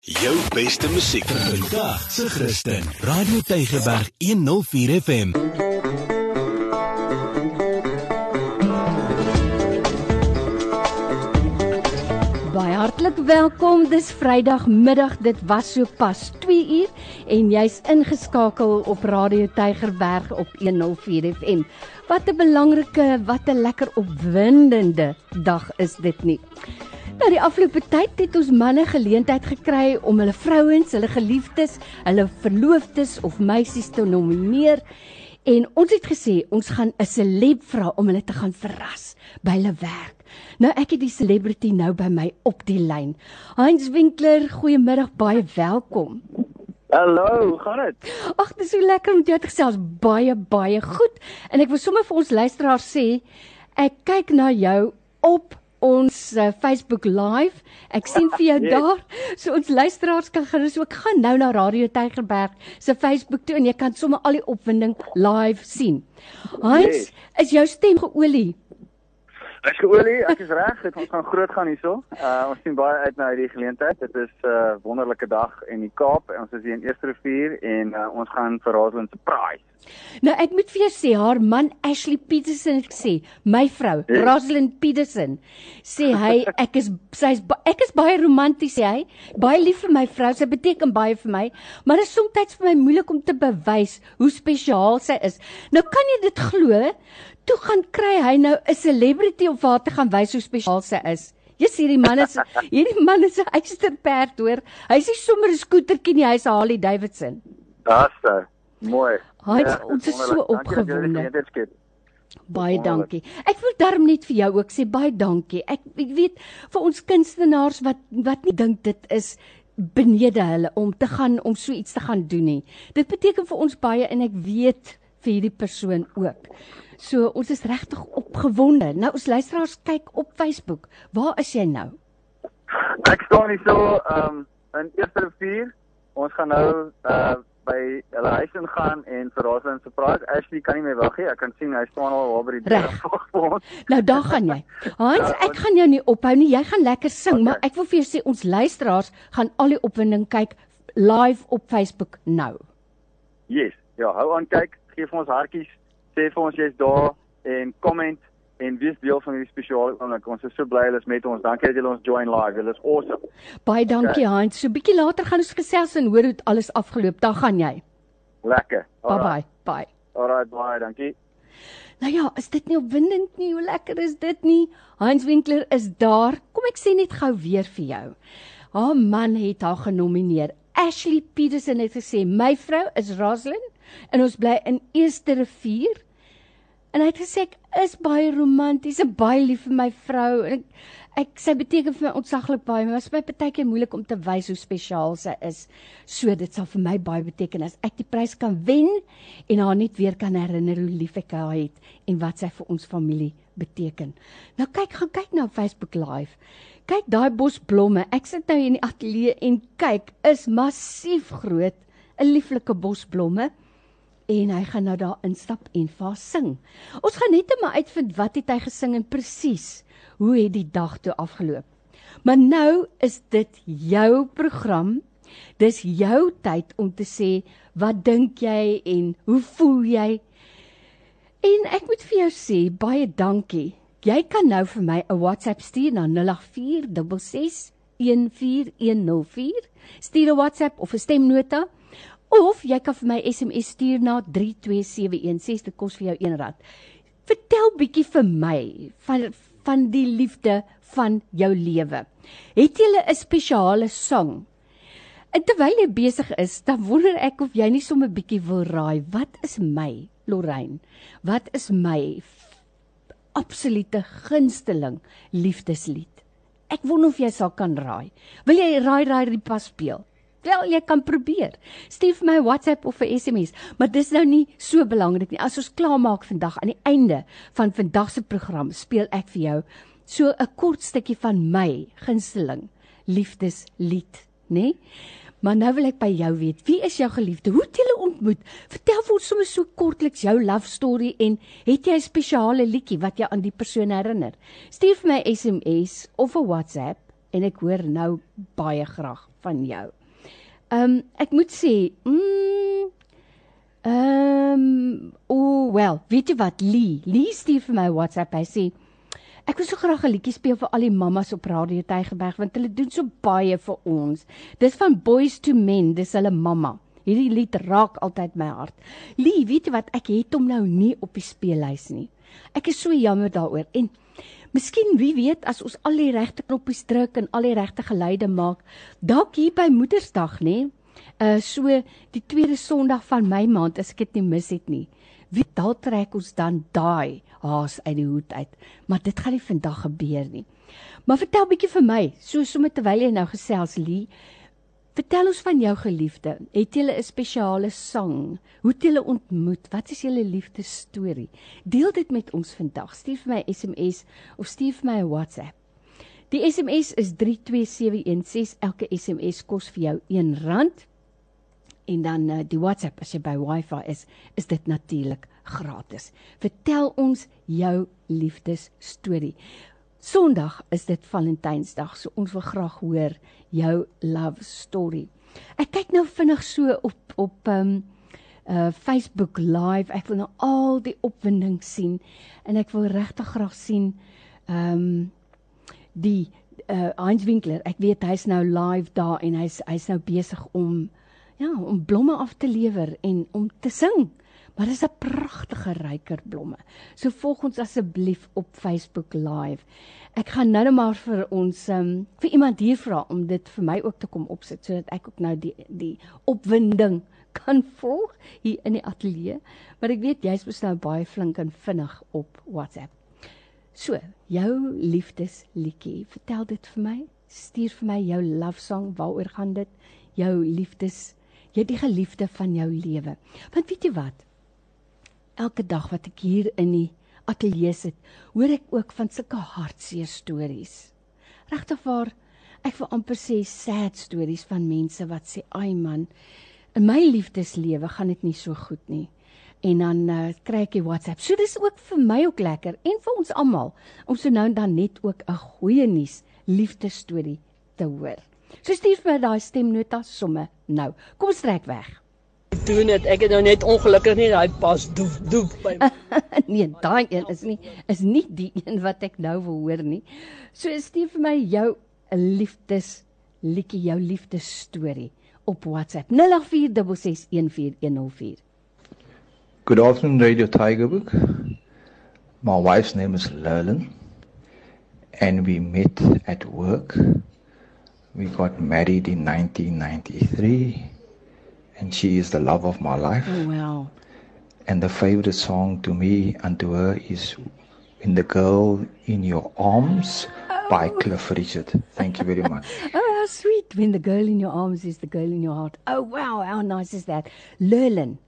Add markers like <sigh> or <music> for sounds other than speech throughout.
Jou beste musiek vandag se Christen. Radio Tygerberg 104 FM. Baie hartlik welkom. Dis Vrydagmiddag. Dit was so pas 2 uur en jy's ingeskakel op Radio Tygerberg op 104 FM. Wat 'n belangrike, wat 'n lekker opwindende dag is dit nie. Nou die afgelope tyd het ons manne geleentheid gekry om hulle vrouens, hulle geliefdes, hulle verloofdes of meisies te nomineer en ons het gesê ons gaan 'n celeb vra om hulle te gaan verras by hulle werk. Nou ek het die celebrity nou by my op die lyn. Heinz Winkler, goeiemiddag, baie welkom. Hallo, hoe gaan dit? Ag, dis so lekker om jou te gesels. Baie baie goed. En ek wil sommer vir ons luisteraars sê, ek kyk na jou op ons uh, Facebook live. Ek sien <laughs> vir jou Yes. daar. So ons luisteraars kan gerus ook gaan nou na Radio Tygerberg se Facebook toe en jy kan sommer al die opwinding live sien. Heinz, Yes. is jou stem geolie? Ek geolie, ek is reg, dit ons gaan groot gaan hierso. Uh ons sien baie uit na hierdie geleentheid. Dit is 'n uh, wonderlike dag in die Kaap. Ons is hier in Eerste Rivier en uh, ons gaan vir Rosalind surprise. Nou ek moet vir jou sê haar man Ashley Peterson het gesê, my vrou, Ja. Rosalind Peterson, sê hy <laughs> ek is sy's ek is baie romanties sê hy, baie lief vir my vrou, sy beteken baie vir my, maar dit is soms vir my moeilik om te bewys hoe spesiaal sy is. Nou kan jy dit glo? Toe gaan kry hy nou 'n celebrity op waar te gaan wys hoe spesiaal sy is. Jy sien hierdie man is <laughs> hierdie man is 'n eysterperd hoor. Hy's nie sommer 'n skootertjie nie, hy's 'n Harley Davidson. Daar's dit. Mooi. Hy Ja, ons is so opgewonde. Baie dankie. Ek wil darm net vir jou ook sê baie dankie. Ek ek weet vir ons kunstenaars wat wat nie dink dit is benede hulle om te gaan om so iets te gaan doen nie. Dit beteken vir ons baie en ek weet vir hierdie persoon ook. So ons is regtig opgewonde. Nou ons luisteraars kyk op Facebook. Waar is jy nou? Ek staan hier so um in Eerste Rivier. Ons gaan nou uh by hulle huis ingaan en vir Rosalind surprise. Ashley kan nie meer wag nie. Ek kan sien hy staan al waar by die deur wag vir ons. Nou daar gaan jy. Hans, ek gaan jou nie ophou nie. Jy gaan lekker sing, maar ek wil vir jou sê ons luisteraars gaan al die opwinding kyk live op Facebook nou. Yes. Ja, hou aan kyk, gee vir ons hartjies, sê vir ons jy's daar en comment en wees deel van hierdie spesiale oomblik. Ons is so bly hulle is met ons. Dankie dat julle ons join live. Julle is awesome. Baie dankie Hans. So bietjie later gaan ons gesels en hoor hoe dit alles afgeloop. Daar gaan jy. Lekker. Bye Alright. bye. Bye. Alright, baie dankie. Nou ja, is dit nie opwindend nie? Hoe lekker is dit nie? Hans Winkler is daar. Kom ek sê net gou weer vir jou. Haar man het haar genomineer. Ashley Peterson het gesê, "My vrou is Rosalind en ons bly in Eerste Rivier." En hy het gesê ek is baie romanties en baie lief vir my vrou en ek, ek sy beteken vir my ontsaglik baie, maar dit is my partykeer moeilik om te wys hoe spesiaal sy is. So dit sal vir my baie beteken as ek die prys kan wen en haar net weer kan herinner hoe lief ek haar het en wat sy vir ons familie beteken. Nou kyk, gaan kyk na Facebook live. Kyk daai bos blomme. Ek sit nou hier in die ateljee en kyk, is massief groot, 'n lieflike bos blomme en hy gaan nou daar instap en vir haar sing. Ons gaan net maar uitvind wat het hy gesing en presies hoe het die dag toe afgeloop. Maar nou is dit jou program. Dis jou tyd om te sê wat dink jy en hoe voel jy? En ek moet vir jou sê baie dankie. Jy kan nou vir my 'n WhatsApp stuur na 0846 14104. Stuur 'n WhatsApp of 'n stemnota of jy kan vir my SMS stuur na 32716. Dit kos vir jou R1. Vertel bietjie vir my van van die liefde van jou lewe. Het jy 'n spesiale sang? En terwyl jy besig is, dan wonder ek of jy nie sommer bietjie wil raai. Wat is my, Lorraine? Wat is my absolute gunsteling liefdeslied? Ek wonder of jy sal kan raai. Wil jy raai raai die pas speel? Wel, jy kan probeer. Stuur vir my 'n WhatsApp of 'n SMS, maar dis nou nie so belangrik nie. As ons klaarmaak vandag aan die einde van vandag se program, speel ek vir jou so 'n kort stukkie van my gunsteling liefdeslied, né? Nee? Maar nou wil ek by jou weet, wie is jou geliefde? Hoe het julle ontmoet? Vertel vir ons sommer so kortliks jou love story en het jy 'n spesiale liedjie wat jou aan die persoon herinner? Stuur vir my SMS of 'n WhatsApp en ek hoor nou baie graag van jou. Ehm um, ek moet sê, mm, ehm um, o, oh, well, weet jy wat Lee, Lee stuur vir my WhatsApp. Hy sê Ek wil so graag 'n liedjie speel vir al die mammas op Radio Tygerberg want hulle doen so baie vir ons. Dis van Boys to Men, dis hulle mamma. Hierdie lied raak altyd my hart. Lee, weet jy wat? Ek het hom nou nie op die speellys nie. Ek is so jammer daaroor. En miskien wie weet as ons al die regte knoppies druk en al die regte geluide maak, dalk hier by Moedersdag, nê? Uh so die tweede Sondag van my maand as ek dit nie mis het nie. Wie dalk trek ons dan daai haas uit die hoed uit. Maar dit gaan nie vandag gebeur nie. Maar vertel bietjie vir my, so sommer terwyl jy nou gesels Lee, vertel ons van jou geliefde. Het jy 'n spesiale sang? Hoe het julle ontmoet? Wat is julle liefdesstorie? Deel dit met ons vandag. Stuur vir my 'n SMS of stuur vir my 'n WhatsApp. Die SMS is 32716. Elke SMS kos vir jou R1 en dan uh, die WhatsApp as jy by Wi-Fi is, is dit natuurlik gratis. Vertel ons jou liefdesstorie. Sondag is dit Valentynsdag, so ons wil graag hoor jou love story. Ek kyk nou vinnig so op op um uh Facebook live. Ek wil nou al die opwinding sien en ek wil regtig graag sien um die uh Heinz Winkler. Ek weet hy's nou live daar en hy's hy's nou besig om ja, om blomme af te lewer en om te sing. Maar dis 'n pragtige ryker blomme. So volg ons asseblief op Facebook Live. Ek gaan nou net maar vir ons um, vir iemand hier vra om dit vir my ook te kom opsit sodat ek ook nou die die opwinding <laughs> kan volg hier in die ateljee. Maar ek weet jy's mos nou baie flink en vinnig op WhatsApp. So, jou liefdesliedjie, vertel dit vir my. Stuur vir my jou love song, waaroor gaan dit? Jou liefdes jy die geliefde van jou lewe. Want weet jy wat? Elke dag wat ek hier in die ateljee sit, hoor ek ook van sulke hartseer stories. Regtig waar ek wil amper sê sad stories van mense wat sê, "Ai man, in my liefdeslewe gaan dit nie so goed nie." En dan uh, kry ek die WhatsApp. So dis ook vir my ook lekker en vir ons almal om so nou en dan net ook 'n goeie nuus liefdesstorie te hoor. So stuur vir daai stemnota somme nou. Kom strek weg. Doen dit. Ek het nou net ongelukkig nie daai pas doef doef by. <laughs> nee, daai een is nie is nie die een wat ek nou wil hoor nie. So stuur vir my jou 'n liefdes liedjie, jou liefdesstorie op WhatsApp 0846614104. Good afternoon, Radio Tigerbook. My wife's name is Lerlin, and we met at work. We got married in 1993, and she is the love of my life. Oh wow. And the favorite song to me and to her is "In the Girl in Your Arms" by Cliff Richard. Thank you very much. <laughs> Oh, how sweet. When the girl in your arms is the girl in your heart. Oh, wow. How nice is that? Lerlin.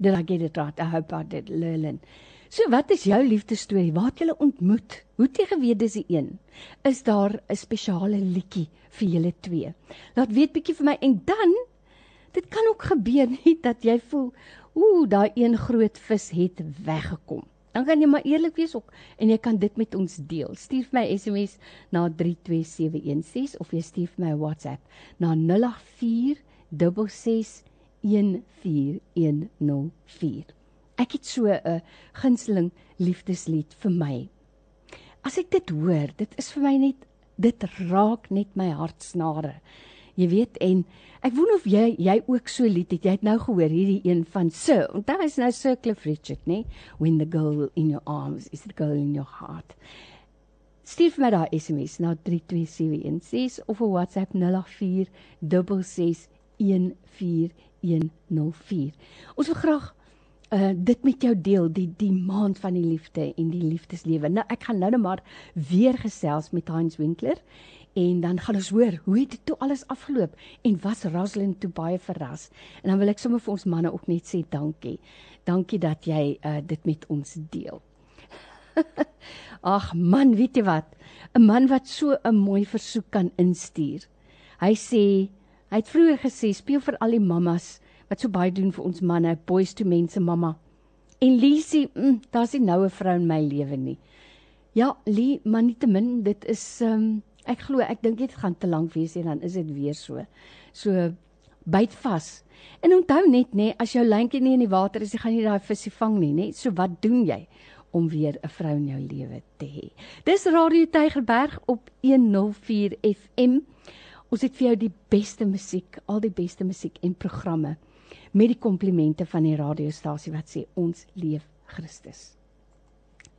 Did I get it right? I hope I did. Lerlin. So wat is jou liefdesstorie? Waar het julle ontmoet? Hoe het jy geweet dis die een? Is daar 'n spesiale liedjie vir julle twee? Laat weet bietjie vir my en dan dit kan ook gebeur <laughs> nie dat jy voel, ooh, daai een groot vis het weggekom. Dan kan jy maar eerlik wees ook en jy kan dit met ons deel. Stuur my SMS na 32716 of jy stuur my WhatsApp na 0846614104. Ek het so 'n gunsteling liefdeslied vir my. As ek dit hoor, dit is vir my net dit raak net my hartsnare. Jy weet en ek wonder of jy jy ook so lied het. Jy het nou gehoor hierdie een van Sir. Onthou is nou Sir Cliff Richard, nê? When the girl in your arms is the girl in your heart. Stuur vir my daai SMS na 32716 of 'n WhatsApp 0846614104. Ons wil graag uh dit met jou deel die die maand van die liefde en die liefdeslewe. Nou ek gaan nou net maar weer gesels met Heinz Winkler en dan gaan ons hoor hoe het dit toe alles afgeloop en was Rosalind toe baie verras. En dan wil ek sommer vir ons manne ook net sê dankie. Dankie dat jy uh dit met ons deel. <laughs> Ag man, weet jy wat? 'n Man wat so 'n mooi versoek kan instuur. Hy sê hy het vroeër gesê speel vir al die mammas wat so baie doen vir ons manne, boys to mense mamma. En Lisie, mm, daar's nie nou 'n vrou in my lewe nie. Ja, Lie, maar nietemin, dit is ehm um, Ek glo ek dink dit gaan te lank wees en dan is dit weer so. So byt vas. En onthou net nê, as jou lyntjie nie in die water is, jy gaan nie daai visie vang nie, nê? So wat doen jy om weer 'n vrou in jou lewe te hê? Dis Radio Tygerberg op 104 FM. Ons het vir jou die beste musiek, al die beste musiek en programme met die komplimente van die radiostasie wat sê ons leef Christus.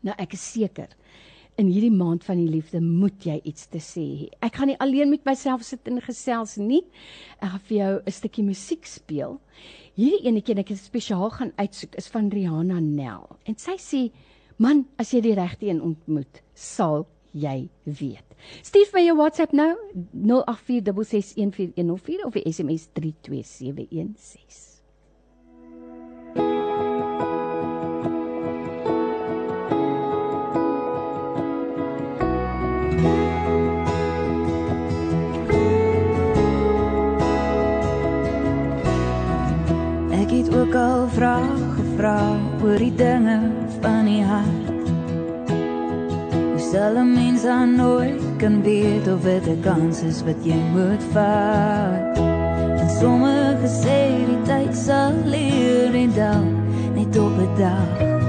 Nou ek is seker in hierdie maand van die liefde moet jy iets te sê hê. Ek gaan nie alleen met myself sit en gesels nie. Ek gaan vir jou 'n stukkie musiek speel. Hierdie enetjie wat ek spesiaal gaan uitsoek is van Rihanna Nel. En sy sê: "Man, as jy die regte een ontmoet, sal jy weet." Stuur my jou WhatsApp nou 0846614104 of die SMS 32716. Ook al vrae gevra oor die dinge van die hart. Hoe sal 'n mens dan nooit kan weet of dit 'n kans is wat jy moet vat? En sommige sê die tyd sal leer en dan net op 'n dag.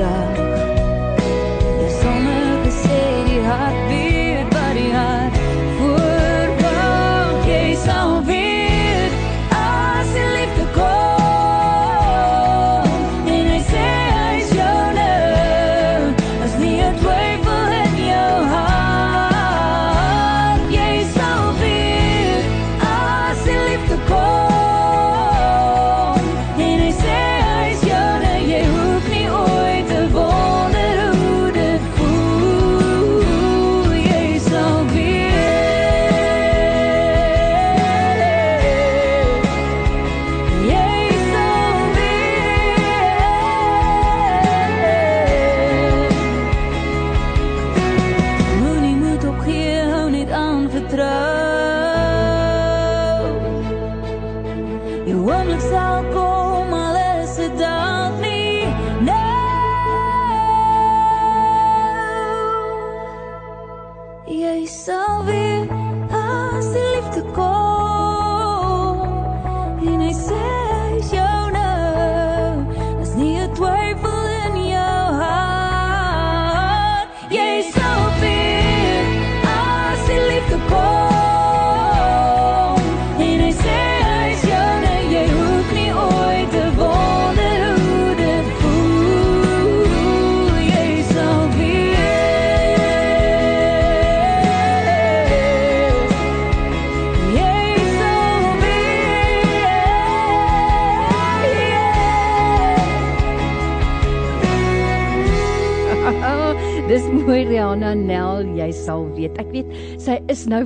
Net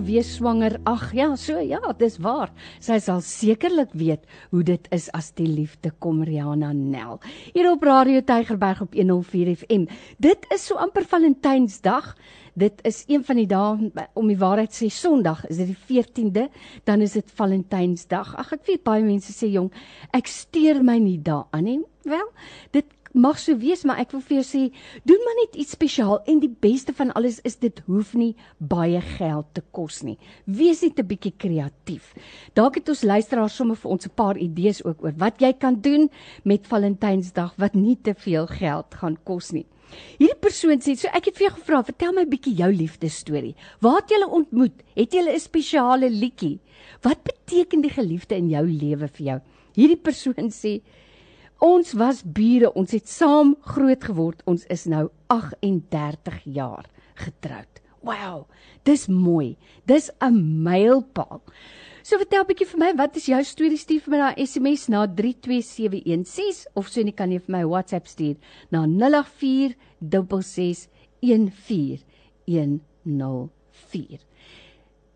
weer swanger. Ag ja, so ja, dis waar. Sy sal sekerlik weet hoe dit is as die liefde kom Rihanna Nel. Hier op Radio Tygerberg op 104 FM. Dit is so amper Valentynsdag. Dit is een van die dae om die waarheid sê Sondag, is dit die 14de, dan is dit Valentynsdag. Ag ek weet baie mense sê jong, ek steur my nie daaraan nie. Wel, dit mag so wees, maar ek wil vir jou sê, doen maar net iets spesiaal en die beste van alles is dit hoef nie baie geld te kos nie. Wees net 'n bietjie kreatief. Dalk het ons luisteraars sommer vir ons 'n paar idees ook oor wat jy kan doen met Valentynsdag wat nie te veel geld gaan kos nie. Hierdie persoon sê, so ek het vir jou gevra, vertel my 'n bietjie jou liefdesstorie. Waar het julle ontmoet? Het julle 'n spesiale liedjie? Wat beteken die geliefde in jou lewe vir jou? Hierdie persoon sê, ons was bure, ons het saam groot geword. Ons is nou 38 jaar getroud. Wow, dis mooi. Dis 'n mylpaal. So vertel 'n bietjie vir my, wat is jou storie? Stuur vir my na SMS na 32716 of so net kan jy vir my WhatsApp stuur na 0846661404.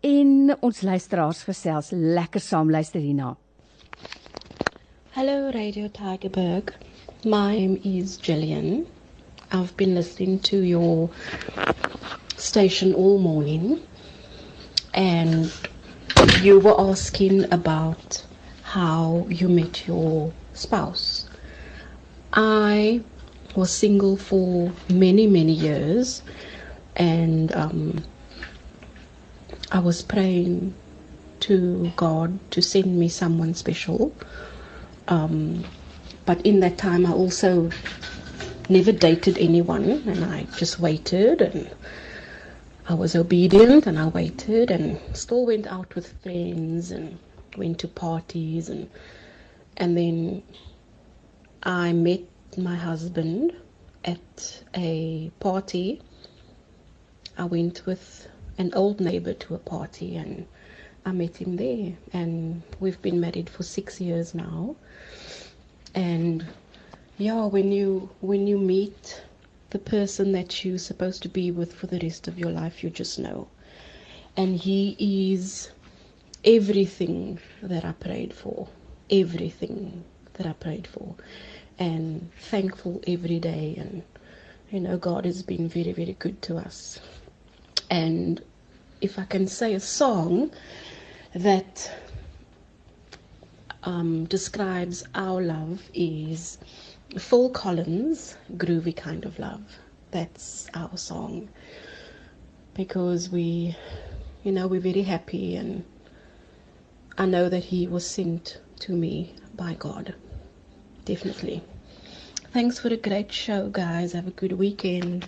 En ons luisteraars gesels lekker saam luister hierna. Hello, Radio Tigerberg. My name is Jillian. I've been listening to your station all morning, and you were asking about how you met your spouse. I was single for many, many years, and um, I was praying to God to send me someone special. Um, but in that time, I also never dated anyone, and I just waited and I was obedient and I waited and still went out with friends and went to parties and and then I met my husband at a party. I went with an old neighbor to a party and I met him there and we've been married for 6 years now. And yeah, when you when you meet the person that you're supposed to be with for the rest of your life, you just know. And He is everything that I prayed for, everything that I prayed for, and thankful every day. And you know, God has been very, very good to us. And if I can say a song that um, describes our love is Phil Collins, Groovy Kind of Love. That's our song. Because we, you know, we're very happy and I know that he was sent to me by God. Definitely. Thanks for a great show, guys. Have a good weekend.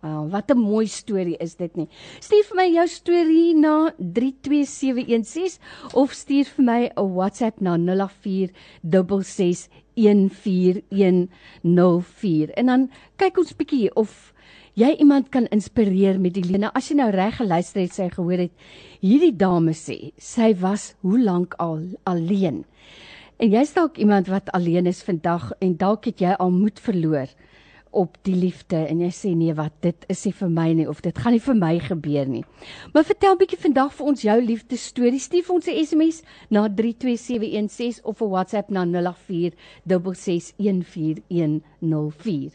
Wow, wat 'n mooi storie is dit nie. Stuur vir my jou storie na 32716 of stuur vir my 'n WhatsApp na 0846614104 en dan kyk ons bietjie of jy iemand kan inspireer met die lene. As jy nou reg geluister het, sy gehoor het hierdie dame sê sy was hoe lank al alleen. En jy's dalk iemand wat alleen is vandag en dalk het jy al moed verloor op die liefde en jy sê nee wat dit is nie vir my nie of dit gaan nie vir my gebeur nie. Maar vertel bietjie vandag vir ons jou liefde storie. Stuur ons 'n SMS na 32716 of 'n WhatsApp na 0846614104.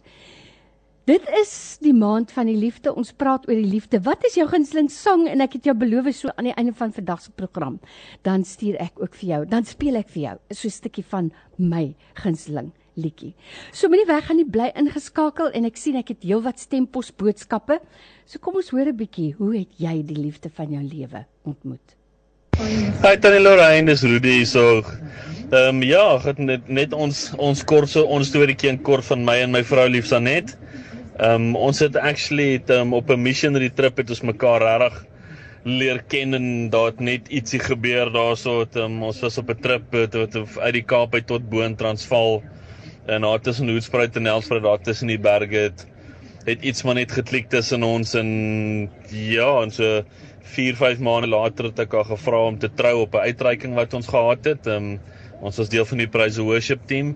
Dit is die maand van die liefde. Ons praat oor die liefde. Wat is jou gunsteling sang? En ek het jou beloof so aan die einde van vandag se program, dan stuur ek ook vir jou. Dan speel ek vir jou so 'n stukkie van my gunsteling liedjie. So moenie weg gaan nie, bly ingeskakel en ek sien ek het heelwat stempos boodskappe. So kom ons hoor 'n bietjie, hoe het jy die liefde van jou lewe ontmoet? Hi Tannie Lorraine, dis Rudy hierso. Ehm um, ja, het net net ons ons kort so ons storieetjie in kort van my en my vrou Liefsanet. Ehm um, ons het actually het, um, op 'n missionary trip het ons mekaar regtig leer ken en daar het net ietsie gebeur daarso. Het, um, ons was op 'n trip het, uit die Kaap uit tot bo in Transvaal en daar tussen Hoedspruit en Nelspruit daar tussen die berge het het iets maar net geklik tussen ons en ja en so 4 5 maande later het ek haar gevra om te trou op 'n uitreiking wat ons gehad het. Um, ons was deel van die Praise Worship team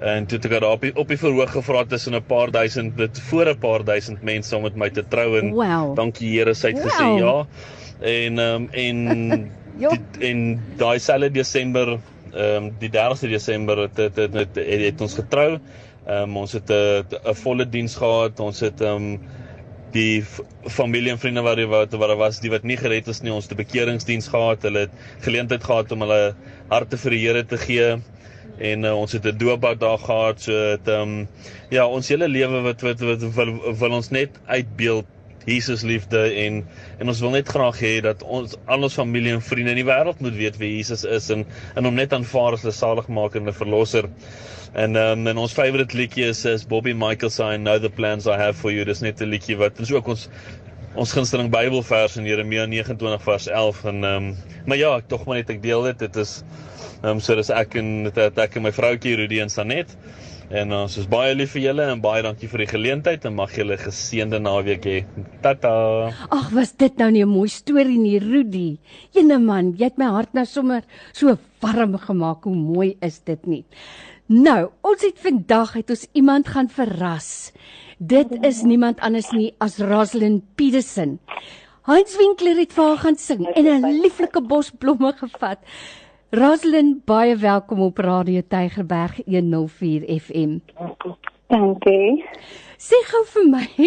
en toe het ek daar op die, op die verhoog gevra tussen 'n paar duisend dit voor 'n paar duisend mense om met my te trou en wow. dankie Here sy het wow. gesê ja. En um, en <laughs> die, en daai selfde Desember ehm um, die 30 Desember het het, het, het, het, het ons getrou. Ehm um, ons het 'n volle diens gehad. Ons het ehm um, die familie en vriende wat wat wat was die wat nie gered is nie, ons 'n bekeringsdiens gehad. Hulle het geleentheid gehad om hulle harte vir die Here te gee en uh, ons het 'n doopbad daar gehad. So het um, ja, ons hele lewe wat wat wat wil, wil ons net uitbeeld Jesus liefde en en ons wil net graag hê dat ons al ons familie en vriende in die wêreld moet weet wie Jesus is en en hom net aanvaar as 'n saligmaker en 'n verlosser. En um, en ons favourite liedjie is is Bobby Michael se I know the plans I have for you. Dis net 'n liedjie wat is ook ons ons gunsteling Bybelvers in Jeremia 29 vers 11 en ehm um, maar ja, ek tog maar net ek deel dit. Dit is ehm um, so dis ek en dit ek en my vroutjie Rudy en Sanet. En ons is baie lief vir julle en baie dankie vir die geleentheid en mag julle geseënde naweek hê. Tata. Ag, was dit nou nie 'n mooi storie nie, Rudy? Ene man, jy het my hart nou sommer so warm gemaak. Hoe mooi is dit nie? Nou, ons het vandag het ons iemand gaan verras. Dit is niemand anders nie as Rosalind Petersen. Heinz Winkler het vir haar gaan sing en 'n lieflike bos blomme gevat. Rosalind, baie welkom op Radio Tygerberg 104 FM. Dankie. Sê gou vir my,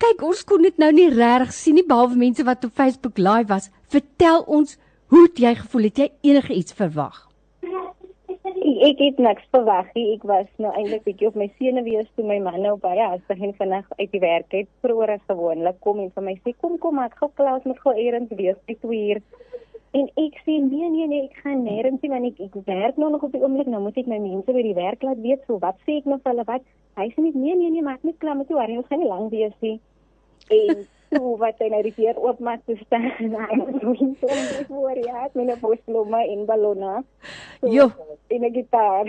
kyk ons kon dit nou nie regtig sien nie behalwe mense wat op Facebook live was. Vertel ons, hoe het jy gevoel? Het jy enige iets verwag? Ek het niks verwag nie. Ek was nou eintlik bietjie op my senuwees toe my man nou baie as begin vanaand uit die werk het vroeër as gewoonlik kom en vir my sê kom kom ek gou klaar met gou eers wees by 2 uur. En ek sê nee nee nee, ek gaan nêrens nie want ek ek werk nou nog op die oomblik, nou moet ek my mense by die werk laat weet so wat sê ek nou vir hulle wat? Hy sê nie nee nee nee, maak net klaar met jou, hy gaan nie lank wees nie. En so wat hy nou die deur oopmaak te staan <laughs> hy hom so voor ja, met 'n bosblomme en ballonne. So, Jo. En 'n gitaar.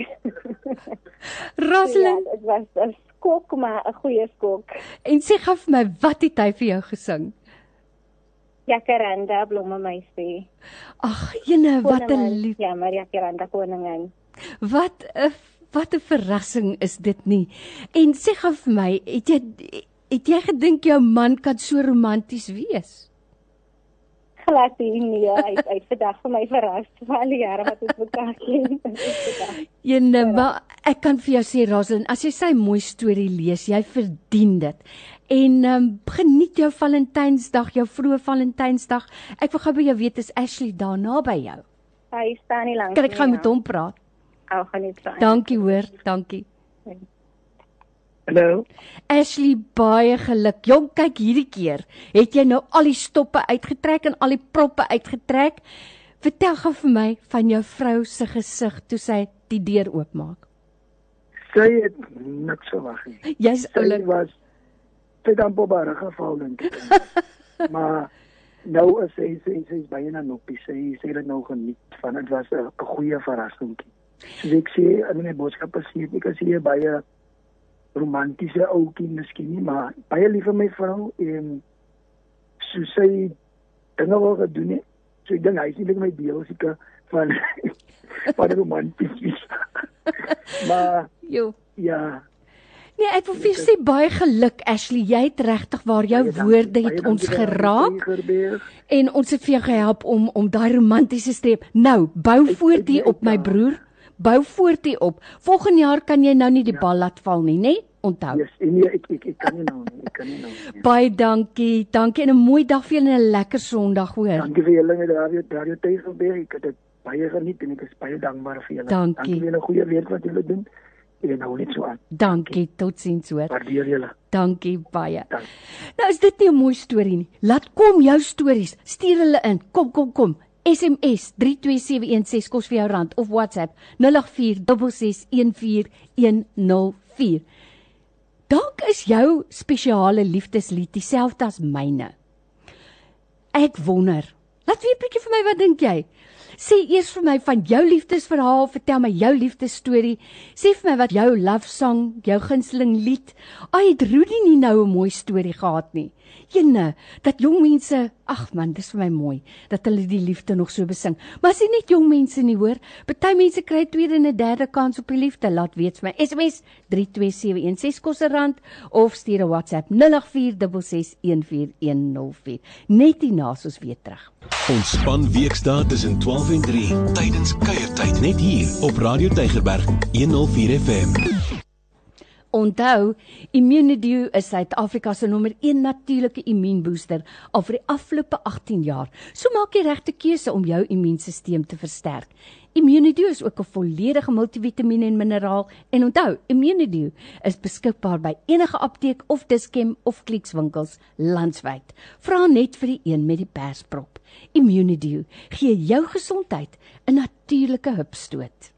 <laughs> Rosalind, ja, dit was 'n skok maar 'n goeie skok. en sê gou vir my, wat het hy vir jou gesing? Jacaranda blomme meisie. Ag, jene, wat 'n lief. Ja, maar Jacaranda koningin. Wat 'n wat 'n verrassing is dit nie. En sê gou vir my, het jy het jy gedink jou man kan so romanties wees? Glad nie, nee, hy hy vandag vir my verras vir al die jare wat ons mekaar ken. <laughs> Jene, maar ek kan vir jou sê Rosalind, as jy sy mooi storie lees, jy verdien dit. En um, geniet jou Valentynsdag, jou vroeë Valentynsdag. Ek wil gou by jou weet is Ashley daar naby jou? Hy staan nie langs Kan ek nie, met hom praat? Ou gaan nie staan. Dankie hoor, dankie. Hallo. Ashley, baie geluk. Jong, kyk hierdie keer. Het jy nou al die stoppe uitgetrek en al die proppe uitgetrek? Vertel gou vir my van jou vrou se gesig toe sy die deur oopmaak. Sy het niks verwag nie. Jy's Sy oulik. was sy dan bobare geval dink ek. maar nou is sy sy sy is baie na noppie. Sy het dit nou geniet van dit was 'n goeie verrassing. Soos ek sê, in my boodskappe sê ek as jy baie romantiese ouetjie miskien nie, maar baie lief vir my vrou en so sy dinge wil gedoen het. So ek dink hy is nie net my beelsike van <laughs> van romanties. <laughs> maar Jo. ja, Nee, ek wil vir jou sê baie geluk Ashley. Jy het regtig waar jou Baie woorde het ons geraak en ons het vir jou gehelp om om daai romantiese streep. Nou, bou voort hier op my broer. Bou voort hier op. Volgende jaar kan jy nou nie die bal laat val nie, né? Onthou. Yes, nee, ek ek ek kan nie nou nie, ek kan nie nou nie. Baie dankie. Dankie en 'n mooi dag vir julle en 'n lekker Sondag hoor. Dankie vir julle met radio radio Tygerberg. Ek het dit baie geniet en ek is baie dankbaar vir julle. Dankie. Dankie vir julle goeie werk wat julle doen. En hou net so aan. Dankie. Totsiens hoor. Waardeer julle. Dankie baie. Dankie. Nou is dit nie 'n mooi storie nie. Laat kom jou stories. Stuur hulle in. Kom kom kom. SMS 32716 kos vir jou rand of WhatsApp 0846614104. Dalk is jou spesiale liefdeslied dieselfde as myne. Ek wonder. Laat weet 'n bietjie vir my wat dink jy? Sê eers vir my van jou liefdesverhaal, vertel my jou liefdesstorie. Sê vir my wat jou love song, jou gunsteling lied. Ai, het Rudy nie nou 'n mooi storie gehad nie. Jene, dat jong mense, ag man, dis vir my mooi dat hulle die liefde nog so besing. Maar as jy net jong mense nie hoor, party mense kry 'n tweede en 'n derde kans op die liefde. Laat weet vir my. SMS 32716 kos 'n rand of stuur 'n WhatsApp 0846614104. Net hierna ons weer terug. Ontspan weekdae tussen 12 en 3 tydens kuiertyd net hier op Radio Tygerberg 104 FM. Onthou, Immunedio is Suid-Afrika se nommer 1 natuurlike immuunbooster al vir die afgelope 18 jaar. So maak die regte keuse om jou immuunstelsel te versterk. Immunedio is ook 'n volledige multivitamiene en mineraal en onthou, Immunedio is beskikbaar by enige apteek of Dischem of Clicks winkels landwyd. Vra net vir die een met die persprop. Immunedio gee jou gesondheid 'n natuurlike hupstoot.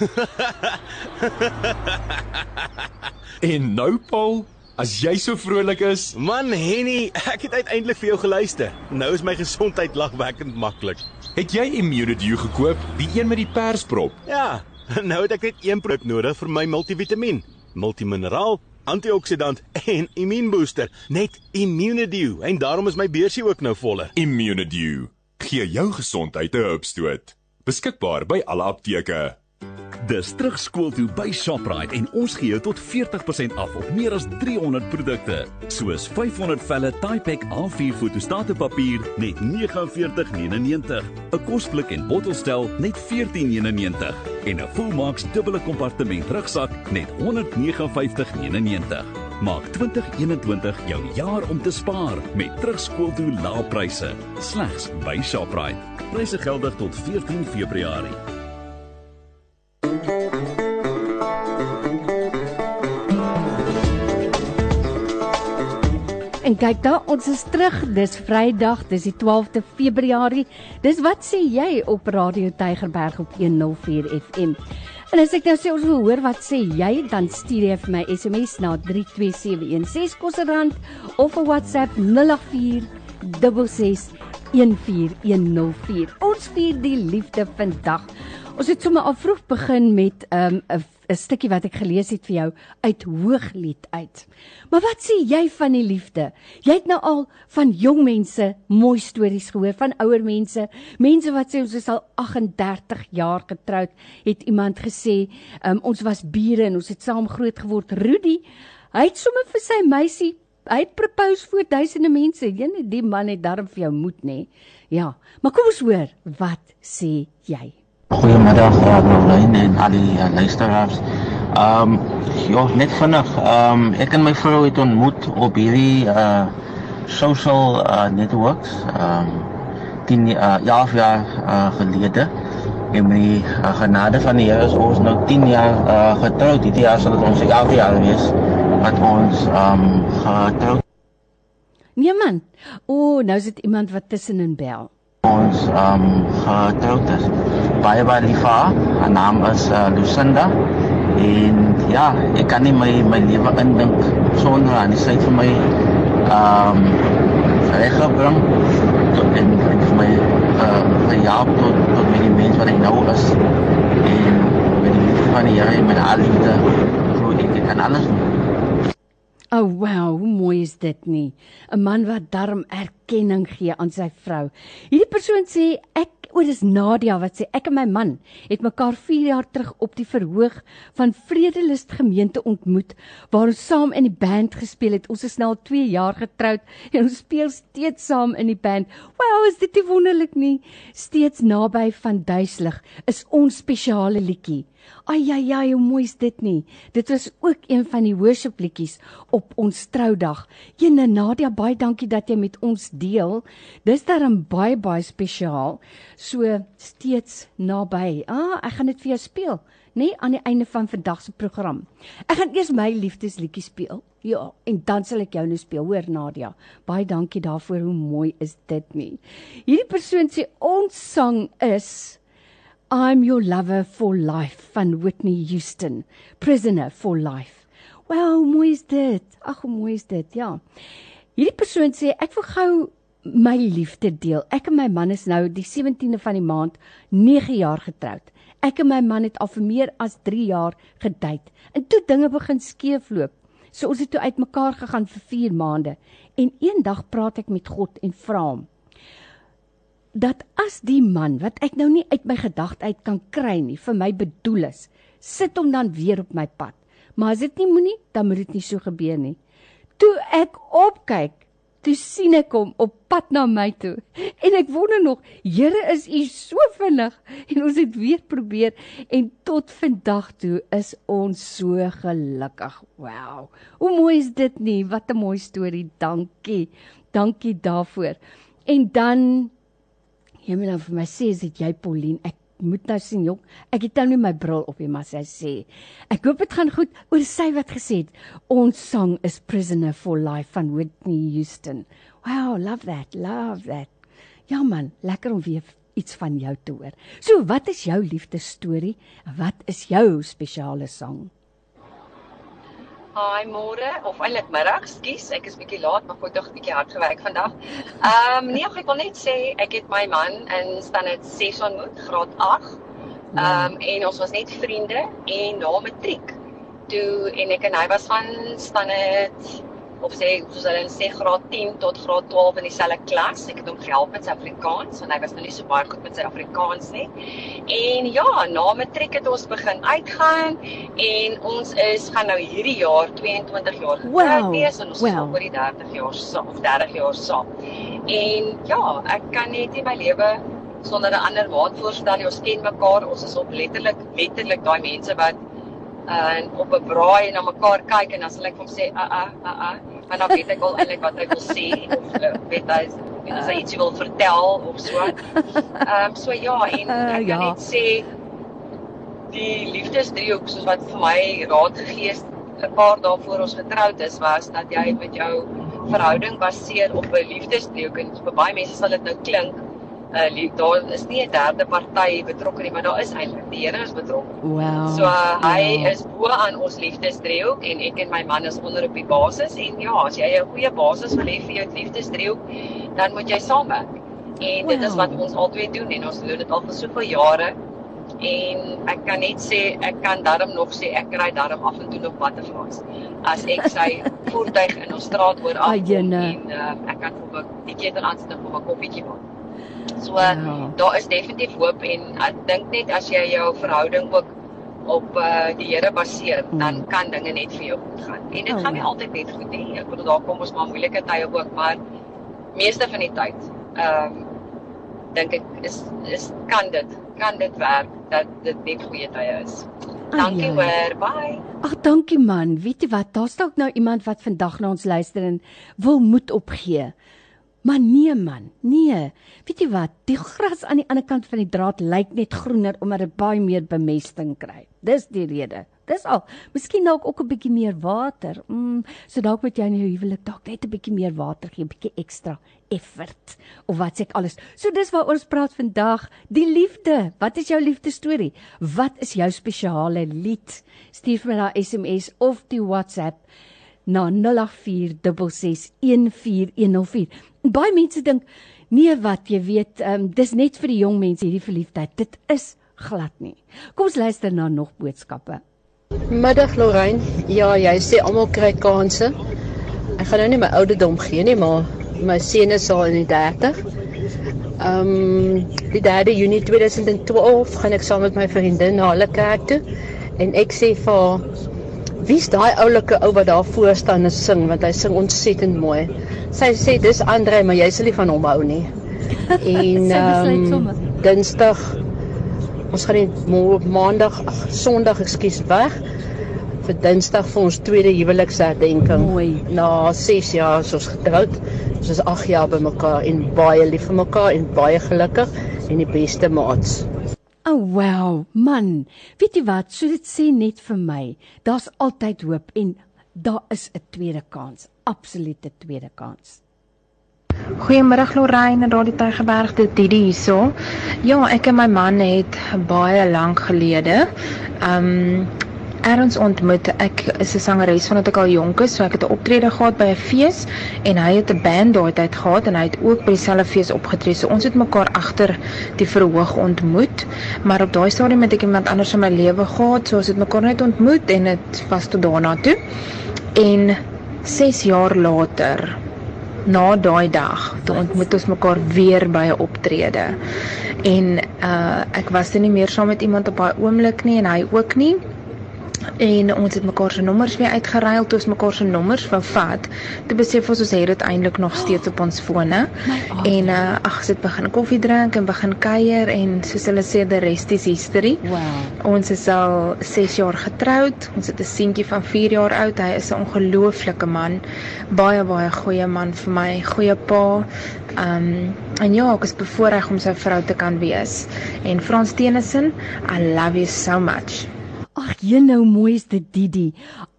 <laughs> en nou Paul, as jy so vrolik is, man Henny, ek het uiteindelik vir jou geluister. Nou is my gesondheid lagwekkend maklik. Het jy Immunedio gekoop, die een met die persprop? Ja, <laughs> nou het ek net een produk nodig vir my multivitamiin, multimineraal, antioksidant en immuunbooster, net Immunedio en daarom is my beursie ook nou voller. Immunedio, gee jou gesondheid 'n hupstoot. Beskikbaar by alle apteke. Dis terugskool toe by Shoprite en ons gee jou tot 40% af op meer as 300 produkte, soos 500 velle Typek A4 fotostate papier net R49.99, 'n kosblik en bottelstel net R14.99 en 'n Fullmax dubbele kompartement rugsak net R159.99. Maak 2021 jou jaar om te spaar met terugskool toe lae pryse, slegs by Shoprite. Pryse geldig tot 14 Februarie. En kyk daar, ons is terug. Dis Vrydag, dis die 12de Februarie. Dis wat sê jy op Radio Tygerberg op 104 FM. En as ek nou sê ons wil hoor wat sê jy, dan stuur jy vir my SMS na 32716 kosterrand of 'n WhatsApp 084 66 14104. Ons vier die liefde vandag. Ons het sommer al vroeg begin met 'n um, 'n stukkie wat ek gelees het vir jou uit Hooglied uit. Maar wat sê jy van die liefde? Jy het nou al van jong mense mooi stories gehoor, van ouer mense, mense wat sê ons is al 38 jaar getroud, het iemand gesê, um, ons was bure en ons het saam groot geword. Rudy, hy het sommer vir sy meisie Hy het propose voor duisende mense. Jene, die man het darm vir jou moed, nê? Ja, maar kom ons hoor, wat sê jy? Goeiemiddag Marlene en al die uh, luisteraars. Ehm um, ja, net vinnig. Ehm um, ek en my vrou het ontmoet op hierdie uh social uh, networks. Ehm um, 10 uh, jaar jaar uh, gelede. En met die uh, genade van die Here is ons nou 10 jaar uh, getroud. Hierdie jaar sal dit ons 11 jaar wees wat ons ehm um, getroud. Man. O, oh, nou is dit iemand wat tussenin bel ons um getroud is. Baie baie lief vir haar. Haar naam is uh, Lucinda. En ja, ek kan nie my my lewe indink sonder haar. Sy het vir my um reggebring tot en, vir my uh gehelp tot tot met die mens wat ek nou is. En met die liefde van die Here en met die liefde glo ek ek kan alles doen. Oh wow, hoe mooi is dit nie? 'n Man wat darm erkenning gee aan sy vrou. Hierdie persoon sê ek o, dis Nadia wat sê ek en my man het mekaar 4 jaar terug op die verhoog van Vredelust gemeente ontmoet waar ons saam in die band gespeel het. Ons is nou al 2 jaar getroud en ons speel steeds saam in die band. Wow, is dit nie wonderlik nie? Steeds naby van duiselig is ons spesiale liedjie. Ai ai ai, hoe mooi is dit nie? Dit was ook een van die worship liedjies op ons troudag. Ene Nadia, baie dankie dat jy met ons deel. Dis darem baie baie spesiaal. So steeds naby. Ah, ek gaan dit vir jou speel, nê, nee, aan die einde van vandag se program. Ek gaan eers my liefdesliedjie speel. Ja, en dan sal ek jou nou speel, hoor Nadia. Baie dankie daarvoor. Hoe mooi is dit nie? Hierdie persoon sê ons sang is I'm Your Lover for Life van Whitney Houston. Prisoner for Life. Wel, mooi is dit. Ag, hoe mooi is dit. Ja. Hierdie persoon sê ek wil gou my liefde deel. Ek en my man is nou die 17de van die maand 9 jaar getroud. Ek en my man het al vir meer as 3 jaar gedate. En toe dinge begin skeefloop. So ons het toe uitmekaar gegaan vir 4 maande. En eendag praat ek met God en vra hom dat as die man wat ek nou nie uit my gedagte uit kan kry nie vir my bedoel is, sit hom dan weer op my pad. Maar as dit nie moenie, dan moet dit nie so gebeur nie. Toe ek opkyk, toe sien ek hom op pad na my toe. En ek wonder nog, Here, is U so vinnig? <laughs> En ons het weer probeer en tot vandag toe is ons so gelukkig. Wow. Hoe mooi is dit nie? Wat 'n mooi storie. Dankie. Dankie daarvoor. En dan jy moet nou vir my sê as dit jy Pauline, ek moet nou sien jong. Ek het nou nie my bril op nie, maar sy sê. Ek hoop dit gaan goed oor sy wat gesê het. Ons sang is Prisoner for Life van Whitney Houston. Wow, love that. Love that. Ja man, lekker om weer iets van jou te hoor. So, wat is jou liefdesstorie? Wat is jou spesiale sang? Hi môre of eintlik middag, skus, ek is bietjie laat, maar ek het bietjie hard gewerk vandag. Ehm um, nee, ek wil net sê ek het my man in standaard 6 ontmoet, graad 8. Ehm um, en ons was net vriende en na matriek toe en ek en hy was van standaard of sê soos hulle sê graad 10 tot graad 12 in dieselfde klas. Ek het hom gehelp met sy Afrikaans want hy was nog nie so baie goed met sy Afrikaans nie. En ja, na matriek het ons begin uitgaan en ons is gaan nou hierdie jaar 22 jaar getroud Wow, wees en ons wow. is oor die 30 jaar saam of 30 jaar saam. En ja, ek kan net nie my lewe sonder 'n ander maat voorstel nie. Ons ken mekaar. Ons is op letterlik letterlik daai mense wat en op 'n braai na mekaar kyk en dan sal ek hom sê a a a a maar dan weet ek al eintlik wat hy wil sê of uh, weet hy as hy iets wil vertel of so. Ehm um, so ja en ek kan Ja. net sê die liefdesdriehoek soos wat vir my raad gegee is 'n paar dae voor ons getroud is was dat jy met jou verhouding baseer op 'n liefdesdriehoek en vir baie mense sal dit nou klink uh, lief, daar is nie 'n derde party betrokke nie, maar daar is eintlik die Here is betrokke. Wow. So uh, hy Ja. is bo aan ons liefdesdriehoek en ek en my man is onder op die basis en ja, as jy 'n goeie basis wil hê vir jou liefdesdriehoek, dan moet jy saamwerk. En dit is Wow. wat ons altyd doen en ons doen dit al vir soveel jare. En ek kan net sê ek kan darm nog sê ek ry darm af en toe nog butterflies. As ek sy <laughs> voertuig in ons straat hoor jene. en uh, ek kan vir 'n ketel aansit en vir 'n koffietjie maak. So Ja. daar is definitief hoop en ek dink net as jy jou verhouding ook op uh, die Here baseer, dan kan dinge net vir jou goed gaan. En dit Oh, gaan nie ja. altyd net goed nie. Ek bedoel daar kom ons maar moeilike tye ook, maar meeste van die tyd ehm um, dink ek is is kan dit kan dit werk dat dit net goeie tye is. Dankie hoor. Bye. Ag, dankie man. Weet jy wat? Daar's dalk nou iemand wat vandag na ons luister en wil moed opgee. Maar nee man, nee. Weet jy wat? Die gras aan die ander kant van die draad lyk net groener omdat dit baie meer bemesting kry. Dis die rede. Dis al. Miskien dalk ook 'n bietjie meer water. Mm, so dalk moet jy in jou huwelik dalk net 'n bietjie meer water gee, 'n bietjie ekstra effort of wat sê ek alles. So dis waaroor ons praat vandag, die liefde. Wat is jou liefdesstorie? Wat is jou spesiale lied? Stuur vir my na SMS of die WhatsApp na 0846614104. Baie mense dink nee wat jy weet, um, dis net vir die jong mense hierdie verliefdheid. Dit is glad nie. Kom ons luister na nog boodskappe. Middag Lorraine. Ja, jy sê almal kry kansse. Ek gaan nou nie my ouderdom gee nie, maar my seun is al in die 30. Ehm um, die 3 Junie 2012 gaan ek saam met my vriendin na hulle kerk toe en ek sê vir haar, wie's daai oulike ou wat daar voor staan en sing want hy sing ontsettend mooi. Sy sê dis Andre, maar jy sal nie van hom hou nie. <laughs> En ehm sommer. Dinsdag ons gaan net maandag, ag Sondag, ekskuus, weg vir Dinsdag vir ons tweede huweliksherdenking. Mooi. Na 6 jaar is ons getroud. Ons is 8 jaar by mekaar en baie lief vir mekaar en baie gelukkig en die beste maats. Oh wow, man. Weet jy wat? So dit sê net vir my, daar's altyd hoop en daar is 'n tweede kans. Absolute tweede kans. Goeiemiddag Lorraine en Radio Tygerberg dit Didi hierso. Ja, ek en my man het baie lank gelede um ergens ontmoet. Ek is 'n sangeres vandat ek al jonk is, so ek het 'n optrede gehad by 'n fees en hy het 'n band daai tyd gehad en hy het ook by dieselfde fees opgetree. So ons het mekaar agter die verhoog ontmoet, maar op daai stadium het ek iemand anders in my lewe gehad, so ons het mekaar net ontmoet en dit was tot daarna toe. En 6 jaar later na daai dag toe ontmoet ons mekaar weer by 'n optrede. En uh ek was dan nie meer saam met iemand op daai oomblik nie en hy ook nie. En ons het mekaar se nommers weer uitgeruil toe ons mekaar se nommers wou vat. Toe besef ons ons het dit eintlik nog steeds op ons fone. <gasps> En uh ag, ons het begin koffie drink en begin kuier en soos hulle sê the rest is history. Wow. Ons is al 6 jaar getroud. Ons het 'n seentjie van 4 jaar oud. Hy is 'n ongelooflike man. Baie baie goeie man vir my, goeie pa. Um en ja, ek is bevoorreg om sy vrou te kan wees. En Frans Tennyson, I love you so much. Ag, jy nou mooi is dit Didi.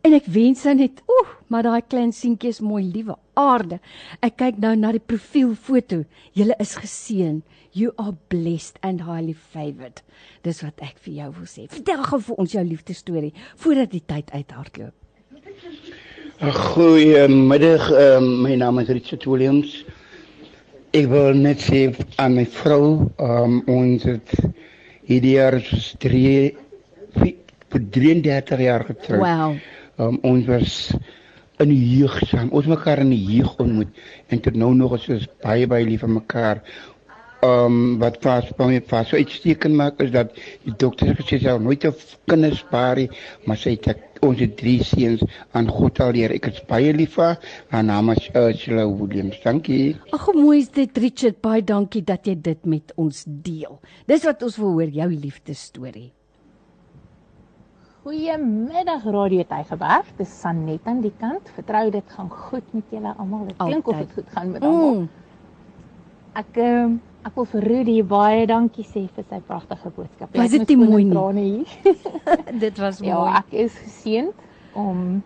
En ek wens sy net, oeh, maar daai klein seentjie is mooi, liewe aarde. Ek kyk nou na die profielfoto. Julle is geseën. You are blessed and highly favored. Dis wat ek vir jou wil sê. Vertel gou vir ons jou liefdesstorie voordat die tyd uithardloop. Goeiemiddag, um, my naam is Richard Williams. Ek wil net sê aan my vrou, um, ons het hierdie jaar is 3 vir 33 jaar getroud. Wow. Um, ons was in die jeug saam. Ons mekaar in die jeug ontmoet en tot nou nog is ons baie baie lief vir mekaar. Um wat vas by my vas so uitstekend maak is dat die dokter gesê sy sal nooit 'n kinders spaar nie, maar sy het ons het drie seuns aan God alleer. Ek is baie lief vir. Haar naam is Ursula Williams. Dankie. Ag, hoe mooi is dit Richard. Baie dankie dat jy dit met ons deel. Dis wat ons wil hoor, jou liefdesstorie. Goeiemiddag Radio Tygerberg. Dis Sanet aan die kant. Vertrou dit gaan goed met julle almal. Dit klink of dit goed gaan met almal. Mm. Ek um, ek wil vir Rudy baie dankie sê vir sy pragtige boodskap. Was dit mooi nie? <laughs> dit was ja, mooi. ek is geseënd om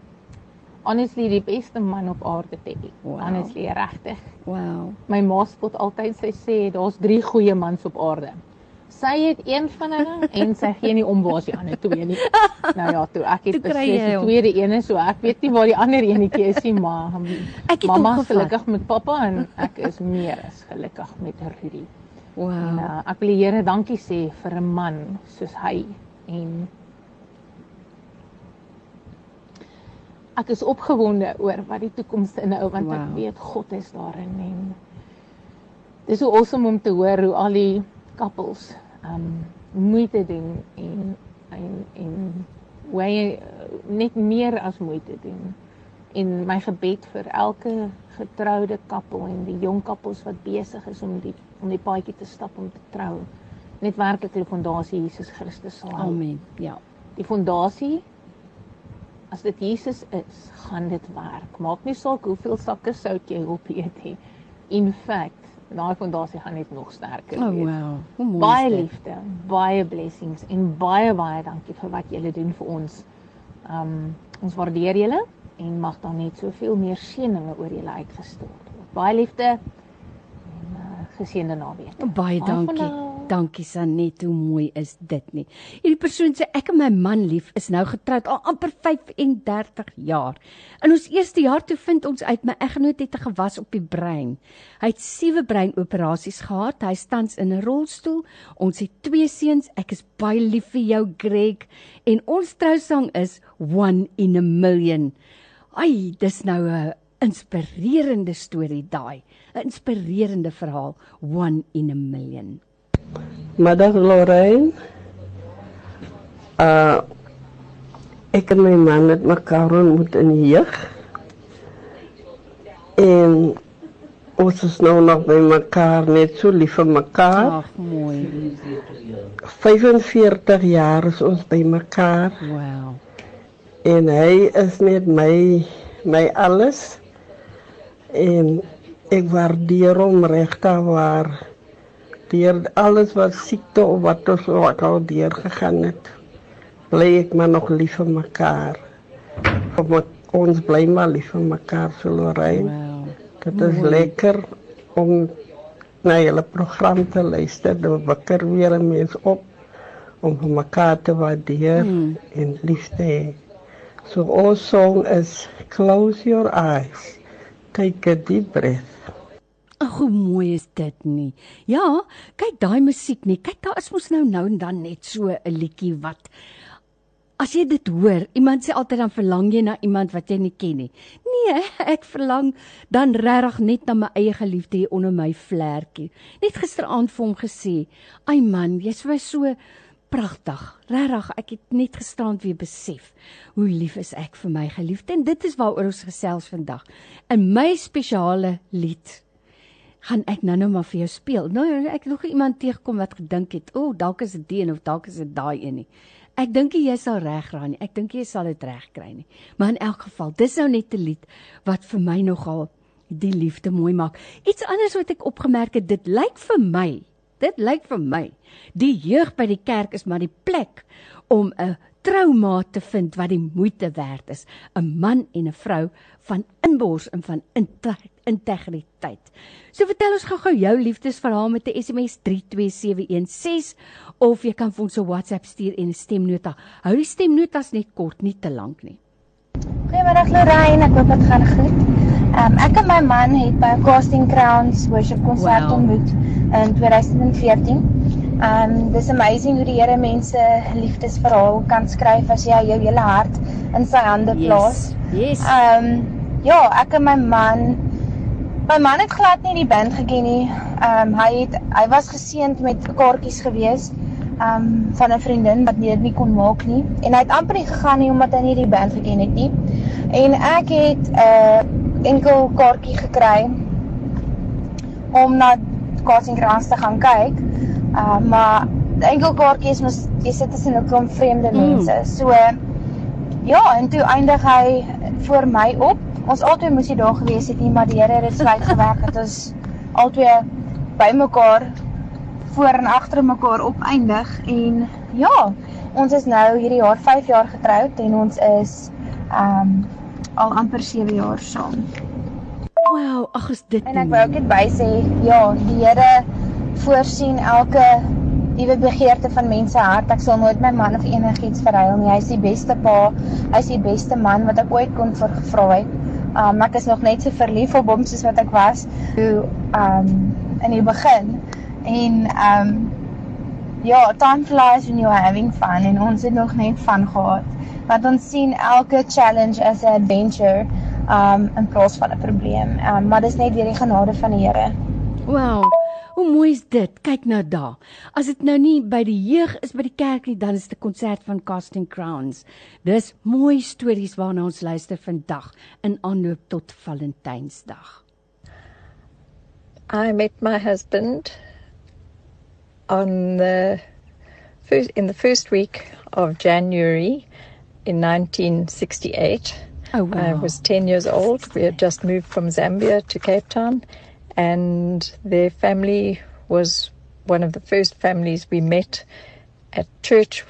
honestly die beste man op aarde te hê. Wow. Honestly regtig. Wow. My ma spot altyd sy sê daar's drie goeie mans op aarde. Sy het een van hulle en sy gee nie om waar sy ander twee nie. <laughs> Nou ja, toe ek het Toe kry beslis jy die tweede ene so ek weet nie waar die ander enetjie is nie, <laughs> maar Ek het mamma is gelukkig met pappa en ek is meer as gelukkig met Rudy. Wow. En uh, ek wil die Here dankie sê vir 'n man soos hy en ek is opgewonde oor wat die toekoms inhou want wow. ek weet God is daarin en dis so awesome om te hoor hoe al die couples um moeite doen en en en hoe hy net meer as moeite doen. En my gebed vir elke getroude koppel en die jong koppels wat besig is om die om die paadjie te stap om te trou. Net werklik die fondasie Jesus Christus sal hou. Amen. Ja. Die fondasie as dit Jesus is, gaan dit werk. Maak nie saak hoeveel sakke sout jy op eet nie. In fact, daai fondasie gaan net nog sterker Oh wees. wow. Hoe mooi. Baie liefde, baie blessings en baie baie dankie vir wat julle doen vir ons. Um ons waardeer julle en mag daar net soveel meer seëninge oor julle uitgestort word. Baie liefde en uh, geseënde naweek. Baie dankie. now. Dankie Sanet, hoe mooi is dit nie. Hierdie persoon sê ek en my man lief is nou getroud al amper 35 jaar. In ons eerste jaar toe vind ons uit my eggenoot het 'n gewas op die brein. Hy het sewe breinoperasies gehad. Hy tans in 'n rolstoel. Ons het twee seuns. Ek is baie lief vir jou Greg en ons trousang is one in a million. Ai, dis nou 'n inspirerende storie daai. 'n Inspirerende verhaal, one in a million. Middag Lorraine. Uh ek en my man het mekaar ontmoet in die jeug. En ons is nou nog by mekaar net so lief vir mekaar. Ag, mooi. 45 jaar is ons by mekaar. Wow. En hy is net my my alles. En ek waardeer hom regtig waar deur alles wat siekte of wat ons wat al deur gegaan het. Bly ek maar nog lief vir mekaar. Omdat ons bly maar lief vir mekaar so Lorraine. Wow. Dit is Mooi. lekker om na julle program te luister. Dit wakker weer 'n mens op om vir mekaar te waardeer Hmm. en lief te hê. So ons song is Close Your Eyes. Take a deep breath. Ag, hoe mooi is dit nie? Ja, kyk daai musiek nie. Kyk, daar is mos nou nou en dan net so 'n liedjie wat As jy dit hoor, iemand sê altyd dan verlang jy na iemand wat jy nie ken nie. Nee, <laughs> ek verlang dan regtig net na my eie geliefde hier onder my vlerkie. Net gisteraand vir hom gesê, "Ai man, jy's vir my so Pragtig. Regtig, ek het net gisterand weer besef hoe lief is ek vir my geliefde en dit is waaroor ons gesels vandag. In my spesiale lied gaan ek nou nou maar vir jou speel. Nou ek het nog iemand tegekom wat gedink het, "O, oh, dalk is dit die een of dalk is dit daai een nie." Ek dink jy sal reg raai nie. Ek dink jy sal dit reg kry nie. Maar in elk geval, dis nou net 'n lied wat vir my nogal die liefde mooi maak. Iets anders wat ek opgemerk het, dit lyk vir my, dit lyk vir my, die jeug by die kerk is maar die plek om 'n troumaat te vind wat die moeite werd is, 'n man en 'n vrou van inbors en van integriteit. So vertel ons gou-gou jou liefdesverhaal met 'n SMS 32716 of jy kan vir ons 'n WhatsApp stuur en 'n stemnota. Hou die stemnotas net kort, nie te lank nie. Goeiemôre Lorraine, ek hoop dit gaan goed. Um, ek en my man het by Casting Crowns worship konsert wow. ontmoet in 2014. Um dis amazing hoe die Here mense liefdesverhaal kan skryf as jy jou hele hart in sy hande plaas. Yes. yes. Um ja, ek en my man My man het glad nie die band geken nie. Um, hy het hy was geseënd met kaartjies gewees um, van 'n vriendin wat nie dit nie kon maak nie en hy het amper nie gegaan nie omdat hy nie die band geken het nie. En ek het 'n uh, enkel kaartjie gekry om na Casting Crowns te gaan kyk. Ehm uh, maar enkel kaartjie is mos jy sit tussen 'n klomp vreemde mm. mense. So ja, en toe eindig hy voor my op ons albei moes jy daar gewees het nie, maar die Here het dit sluit gewerk dat ons <laughs> albei bymekaar voor en agter mekaar opeindig en ja, ons is nou hierdie jaar 5 jaar getroud en ons is um al amper 7 jaar saam. Wow, ag is dit. En ek wou ook net by sê, ja, die Here voorsien elke liewe begeerte van mense hart. Ek sal nooit my man of enigiets verruil nie. Hy is die beste pa. Hy is die beste man wat ek ooit kon vra het. Um ek is nog net so verlief op hom soos wat ek was toe um in die begin. En um ja, time flies when you're having fun en ons het nog net van gehad. Want ons sien elke challenge as 'n adventure um in plaas van 'n probleem. Um maar dis net deur die genade van die Here. Wow. Hoe mooi is dit? Kyk nou daar. As dit nou nie by die jeug is by die kerk nie, dan is dit 'n konsert van Casting Crowns. Dis mooi stories waarna ons luister vandag in aanloop tot Valentynsdag. I met my husband on the first in the first week of January in 1968. Oh wow. I was 10 years old. We had just moved from Zambia to Cape Town and their family was one of the first families we met at church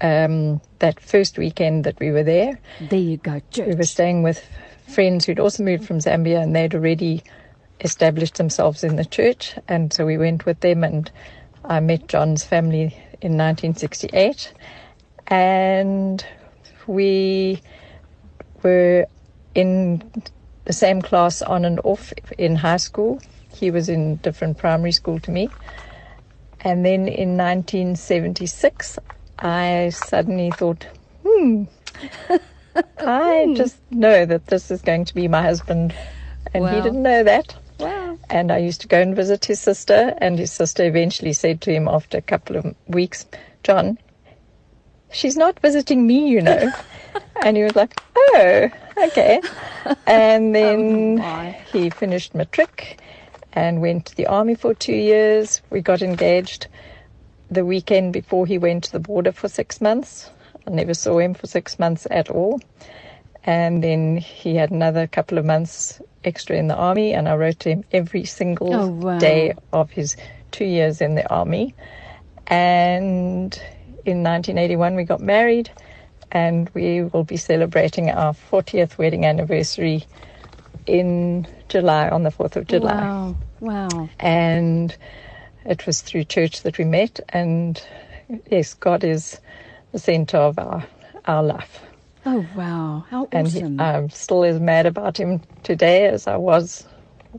um, that first weekend that we were there. There you go, church. We were staying with friends who'd also moved from Zambia and they'd already established themselves in the church. And so we went with them and I met John's family in 1968. And we were in the same class on and off in high school. He was in different primary school to me. And then in 1976, I suddenly thought, hmm, <laughs> I just know that this is going to be my husband. And wow. he didn't know that. Wow. And I used to go and visit his sister, and his sister eventually said to him after a couple of weeks, John, she's not visiting me, you know. <laughs> and he was like, oh, okay. And <laughs> then oh, he finished matric and went to the army for two years. We got engaged the weekend before he went to the border for six months. I never saw him for six months at all. And then he had another couple of months extra in the army, and I wrote to him every single oh, wow. day of his two years in the army. And in 1981, we got married and we will be celebrating our 40th wedding anniversary in July, on the 4th of July. Wow. Wow. And it was through church that we met, and yes, God is the center of our, our life. Oh, wow. How and awesome. I'm still as mad about him today as I was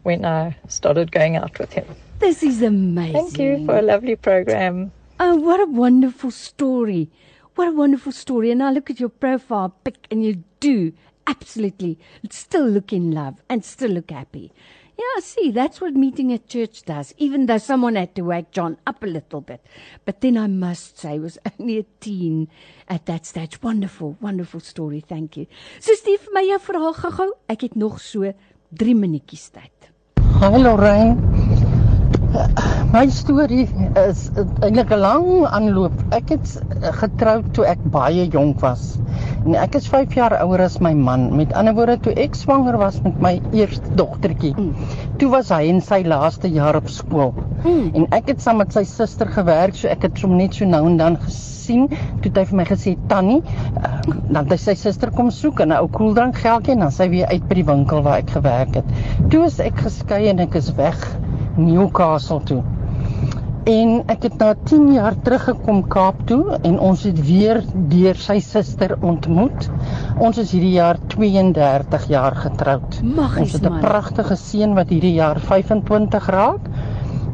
when I started going out with him. This is amazing. Thank you for a lovely program. Oh, what a wonderful story. What a wonderful story. And I look at your profile pic and you do absolutely still look in love and still look happy. Yeah, see, that's what meeting at church does. Even though someone had to wake John up a little bit. But then I must say, he was only a teen at that stage. Wonderful, wonderful story. Thank you. So Steve, my jou verhaal gou-gou. Ek het nog so 3 minuutjies tyd. Hi Lorraine. My storie is eintlik 'n lang aanloop. Ek het getroud toe ek baie jonk was. En ek is 5 jaar ouer as my man. Met ander woorde, toe ek swanger was met my eerste dogtertjie, mm. toe was hy in sy laaste jaar op skool. Mm. En ek het saam met sy suster gewerk, so ek het hom net so nou en dan gesien. Toe het hy vir my gesê, "Tannie, uh, dan het hy sy suster kom soek en 'n ou koeldrank geldjie en dan sy weer uit by die winkel waar ek gewerk het." Toe is ek geskei en ek is weg Newcastle toe. En ek het na 10 jaar teruggekom Kaap toe en ons het weer deur sy suster ontmoet. Ons is hierdie jaar 32 jaar getroud. Magies, ons het 'n man. pragtige seun wat hierdie jaar 25 raak.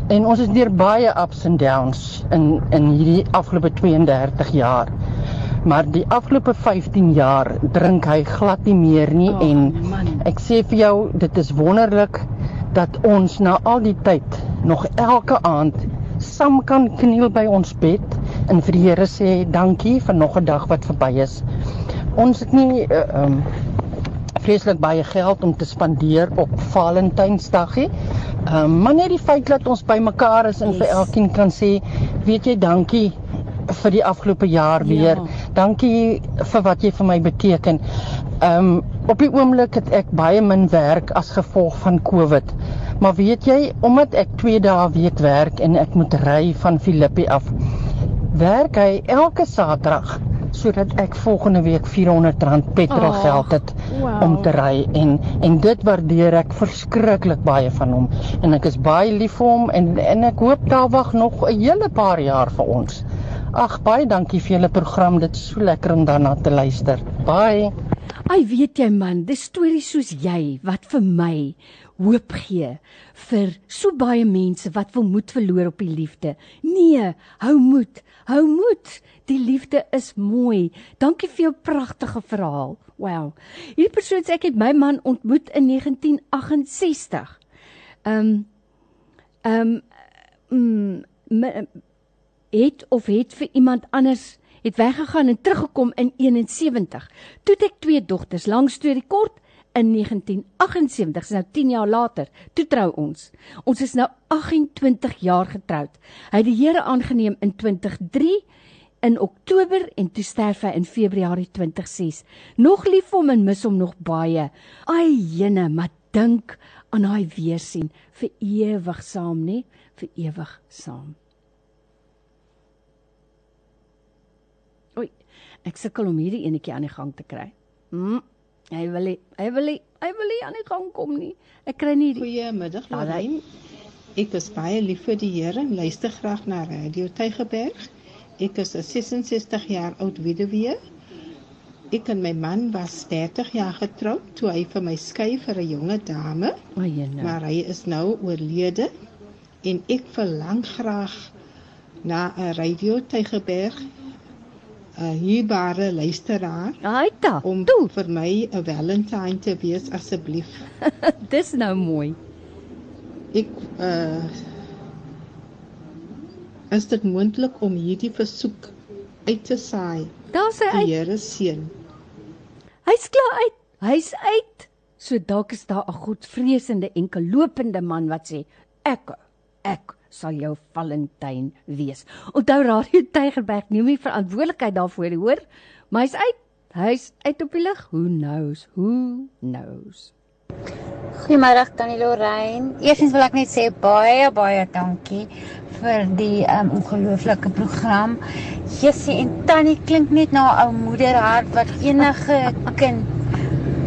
En ons is deur baie ups and downs in in hierdie afgelope 32 jaar. Maar die afgelope 15 jaar drink hy glad nie meer nie oh, en ek sê vir jou dit is wonderlik dat ons na al die tyd nog elke aand saam kan kniel by ons bed en vir die Here sê dankie vir nog 'n dag wat verby is. Ons het nie uh, um vreeslik baie geld om te spandeer op Valentynsdag nie. Ehm um, maar net die feit dat ons bymekaar is en yes. vir elkeen kan sê, weet jy, dankie vir die afgelope jaar weer. Ja. Dankie vir wat jy vir my beteken. Ehm um, op die oomblik het ek baie min werk as gevolg van Covid. Maar weet jy, omdat ek 2 dae week werk en ek moet ry van Filippi af, werk hy elke Saterdag sodat ek volgende week R400 petrol geld het oh, wow. om te ry en en dit waardeer ek verskriklik baie van hom en ek is baie lief vir hom en en ek hoop daar wag nog 'n hele paar jaar vir ons. Ag baie dankie vir julle program. Dit is so lekker om daarna te luister. Bye. Ai weet jy man, dis stories soos jy wat vir my hoop gee vir so baie mense wat wil moed verloor op die liefde. Nee, hou moed. Hou moed. Die liefde is mooi. Dankie vir jou pragtige verhaal. Wow. Hierdie persoon sê ek het my man ontmoet in 1968. Ehm um, ehm um, mm, het of het vir iemand anders het weggegaan en teruggekom in 71. Toe het ek twee dogters. Lang storie kort, in 1978, is nou 10 jaar later, toe trou ons. Ons is nou 28 jaar getroud. Hy het die Here aangeneem in 2003 in Oktober en toe sterf hy in Februarie 2006. Nog lief hom en mis hom nog baie. Ai jene, maar dink aan daai weersien vir ewig saam, nê? Vir ewig saam. Oei, ek sukkel om hierdie enetjie aan die gang te kry. Mm. Hy wil nie, hy wil nie, hy wil nie aan die gang kom nie. Ek kry nie die Goeiemiddag, Lorraine. Ek is baie lief vir die Here en luister graag na Radio Tygerberg. Ek is 'n 66 jaar oud weduwee. Ek en my man was 30 jaar getroud toe hy vir my skei vir 'n jonge dame. O, jene. Maar hy is nou oorlede en ek verlang graag na 'n Radio Tygerberg 'n hierbare luisteraar. Aita, om toe. vir my 'n Valentine te wees asseblief. <laughs> Dis nou mooi. Ek uh is dit moontlik om hierdie versoek uit te saai? Daar's hy uit. Die Here seën. Hy's klaar uit. Hy's uit. So dalk is daar 'n godvreesende enkellopende man wat sê ek ek sal jou Valentyn wees. Onthou Radio Tygerberg neem nie verantwoordelikheid daarvoor nie, hoor? Maar hy's uit. Hy's uit op die lig. Who knows? Who knows? Goeiemôre Tannie Lorraine. Eerstens wil ek net sê baie baie dankie vir die um, ongelooflike program. Jessie en Tannie klink net na 'n ou moederhart wat enige kind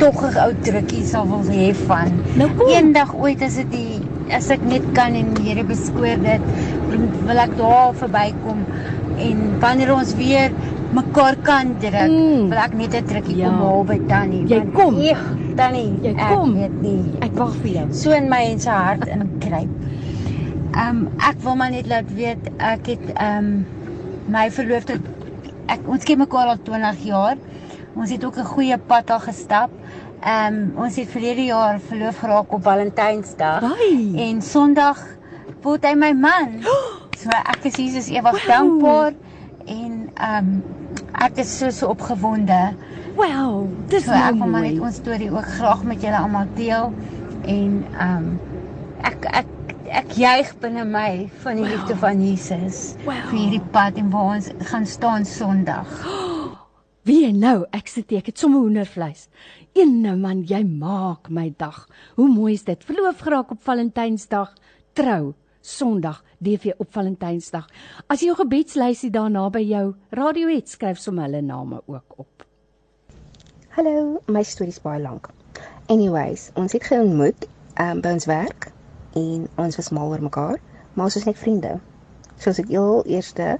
tog 'n ou drukkie sal wil hê van. Nou eendag ooit as dit die as ek net kan en Here beskoor dit, wil ek daar verbykom en wanneer ons weer mekaar kan druk, mm. wil ek net 'n drukkie ja. kom haal by Tannie. Jy kom. Eeg, Tannie, jy kom. Ek weet nie. Ek wag vir jou. So in my en se hart inkruip. Ehm um, ek wil maar net laat weet ek het ehm um, my verloofde ek ons ken mekaar al 20 jaar. Ons het ook 'n goeie pad al gestap. Ehm um, ons het verlede jaar verloof geraak op Valentynsdag. En Sondag word hy my man. <gasps> So ek is Jesus ewig wow. dankbaar en ehm um, ek is so so opgewonde. Wow, dis so, ek wil maar net ons storie ook graag met julle almal deel en ehm um, ek ek ek juig binne my van die wow. liefde van Jesus wow. vir hierdie pad en waar ons gaan staan Sondag. <gasps> Wie jy nou, ek sit ek het sommer hoendervleis. Ene man, jy maak my dag. Hoe mooi is dit? Verloof geraak op Valentynsdag, trou Sondag, DV op Valentynsdag. As jy jou gebedslysie daarna by jou radio het, skryf sommer hulle name ook op. Hallo, my storie is baie lank. Anyways, ons het geontmoet um, by ons werk en ons was mal oor mekaar, maar ons was net vriende. So ons het heel eerste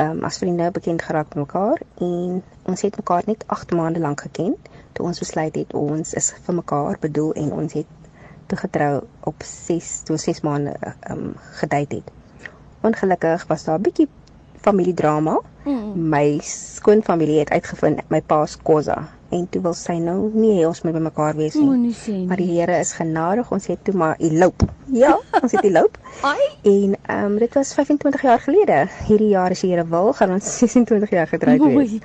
um, as vriende bekend geraak met mekaar en ons het mekaar net 8 maande lank geken toe ons besluit het ons is vir mekaar bedoel en ons het toe getrou op 6 toe 6 maande um, gedate het. Ongelukkig was daar 'n bietjie familiedrama. Mm. My skoonfamilie het uitgevind my pa se kosa en toe wil sy nou nie hê ons moet by mekaar wees nie. Moenie sê nie. Maar die Here is genadig. Ons het toe maar elope. Ja, ons het elope. <laughs> Ai. En ehm um, dit was 25 jaar gelede. Hierdie jaar as die Here wil, gaan ons <laughs> 26 jaar getroud wees.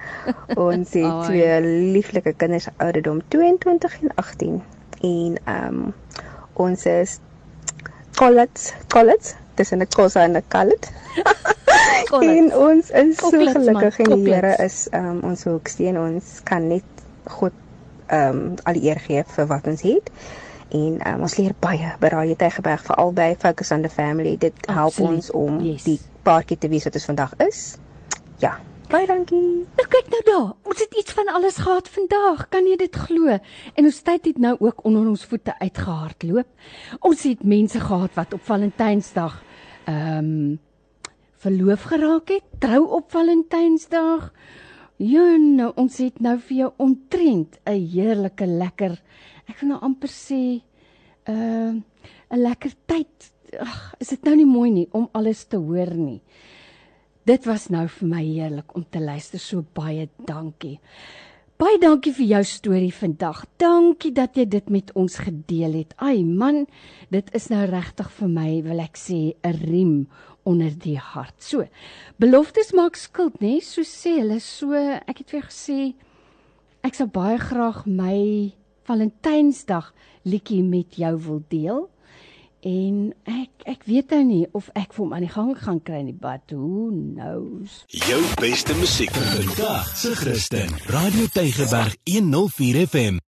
Ons het Ai. twee lieflike kinders ouderdom 22 en 18 en ehm um, ons is collets, collets, tussen 'n kosa en 'n kallet. <laughs> en ons is so gelukkig en die Here is um, ons hoeksteen. Ons kan net God ehm um, al die eer gee vir wat ons het. En um, ons leer baie by Radio Tygerberg vir albei focus on the family. Dit help Absoluut, ons om yes. die paartjie te wees wat ons vandag is. Ja. Baie dankie. Nou kyk nou daar. Ons het iets van alles gehad vandag. Kan jy dit glo? En ons tyd het nou ook onder ons voete uitgehardloop. Ons het mense gehad wat op Valentynsdag ehm um, verloof geraak het, trou op Valentynsdag. Ja, nou ons het nou vir jou omtrent 'n heerlike lekker ek wil nou amper sê ehm uh, 'n lekker tyd. Ag, is dit nou nie mooi nie om alles te hoor nie. Dit was nou vir my heerlik om te luister. So baie dankie. Baie dankie vir jou storie vandag. Dankie dat jy dit met ons gedeel het. Ai man, dit is nou regtig vir my, wil ek sê, 'n riem onder die hart. So, beloftes maak skuld, nê? So sê hulle so, ek het vir gesê ek sou baie graag my Valentynsdag liedjie met jou wil deel. En ek ek weet nou nie of ek vir hom aan die gang gaan kry nie, but who knows. Jou beste musiek vir vandag se Christen. Radio Tygerberg 104 FM.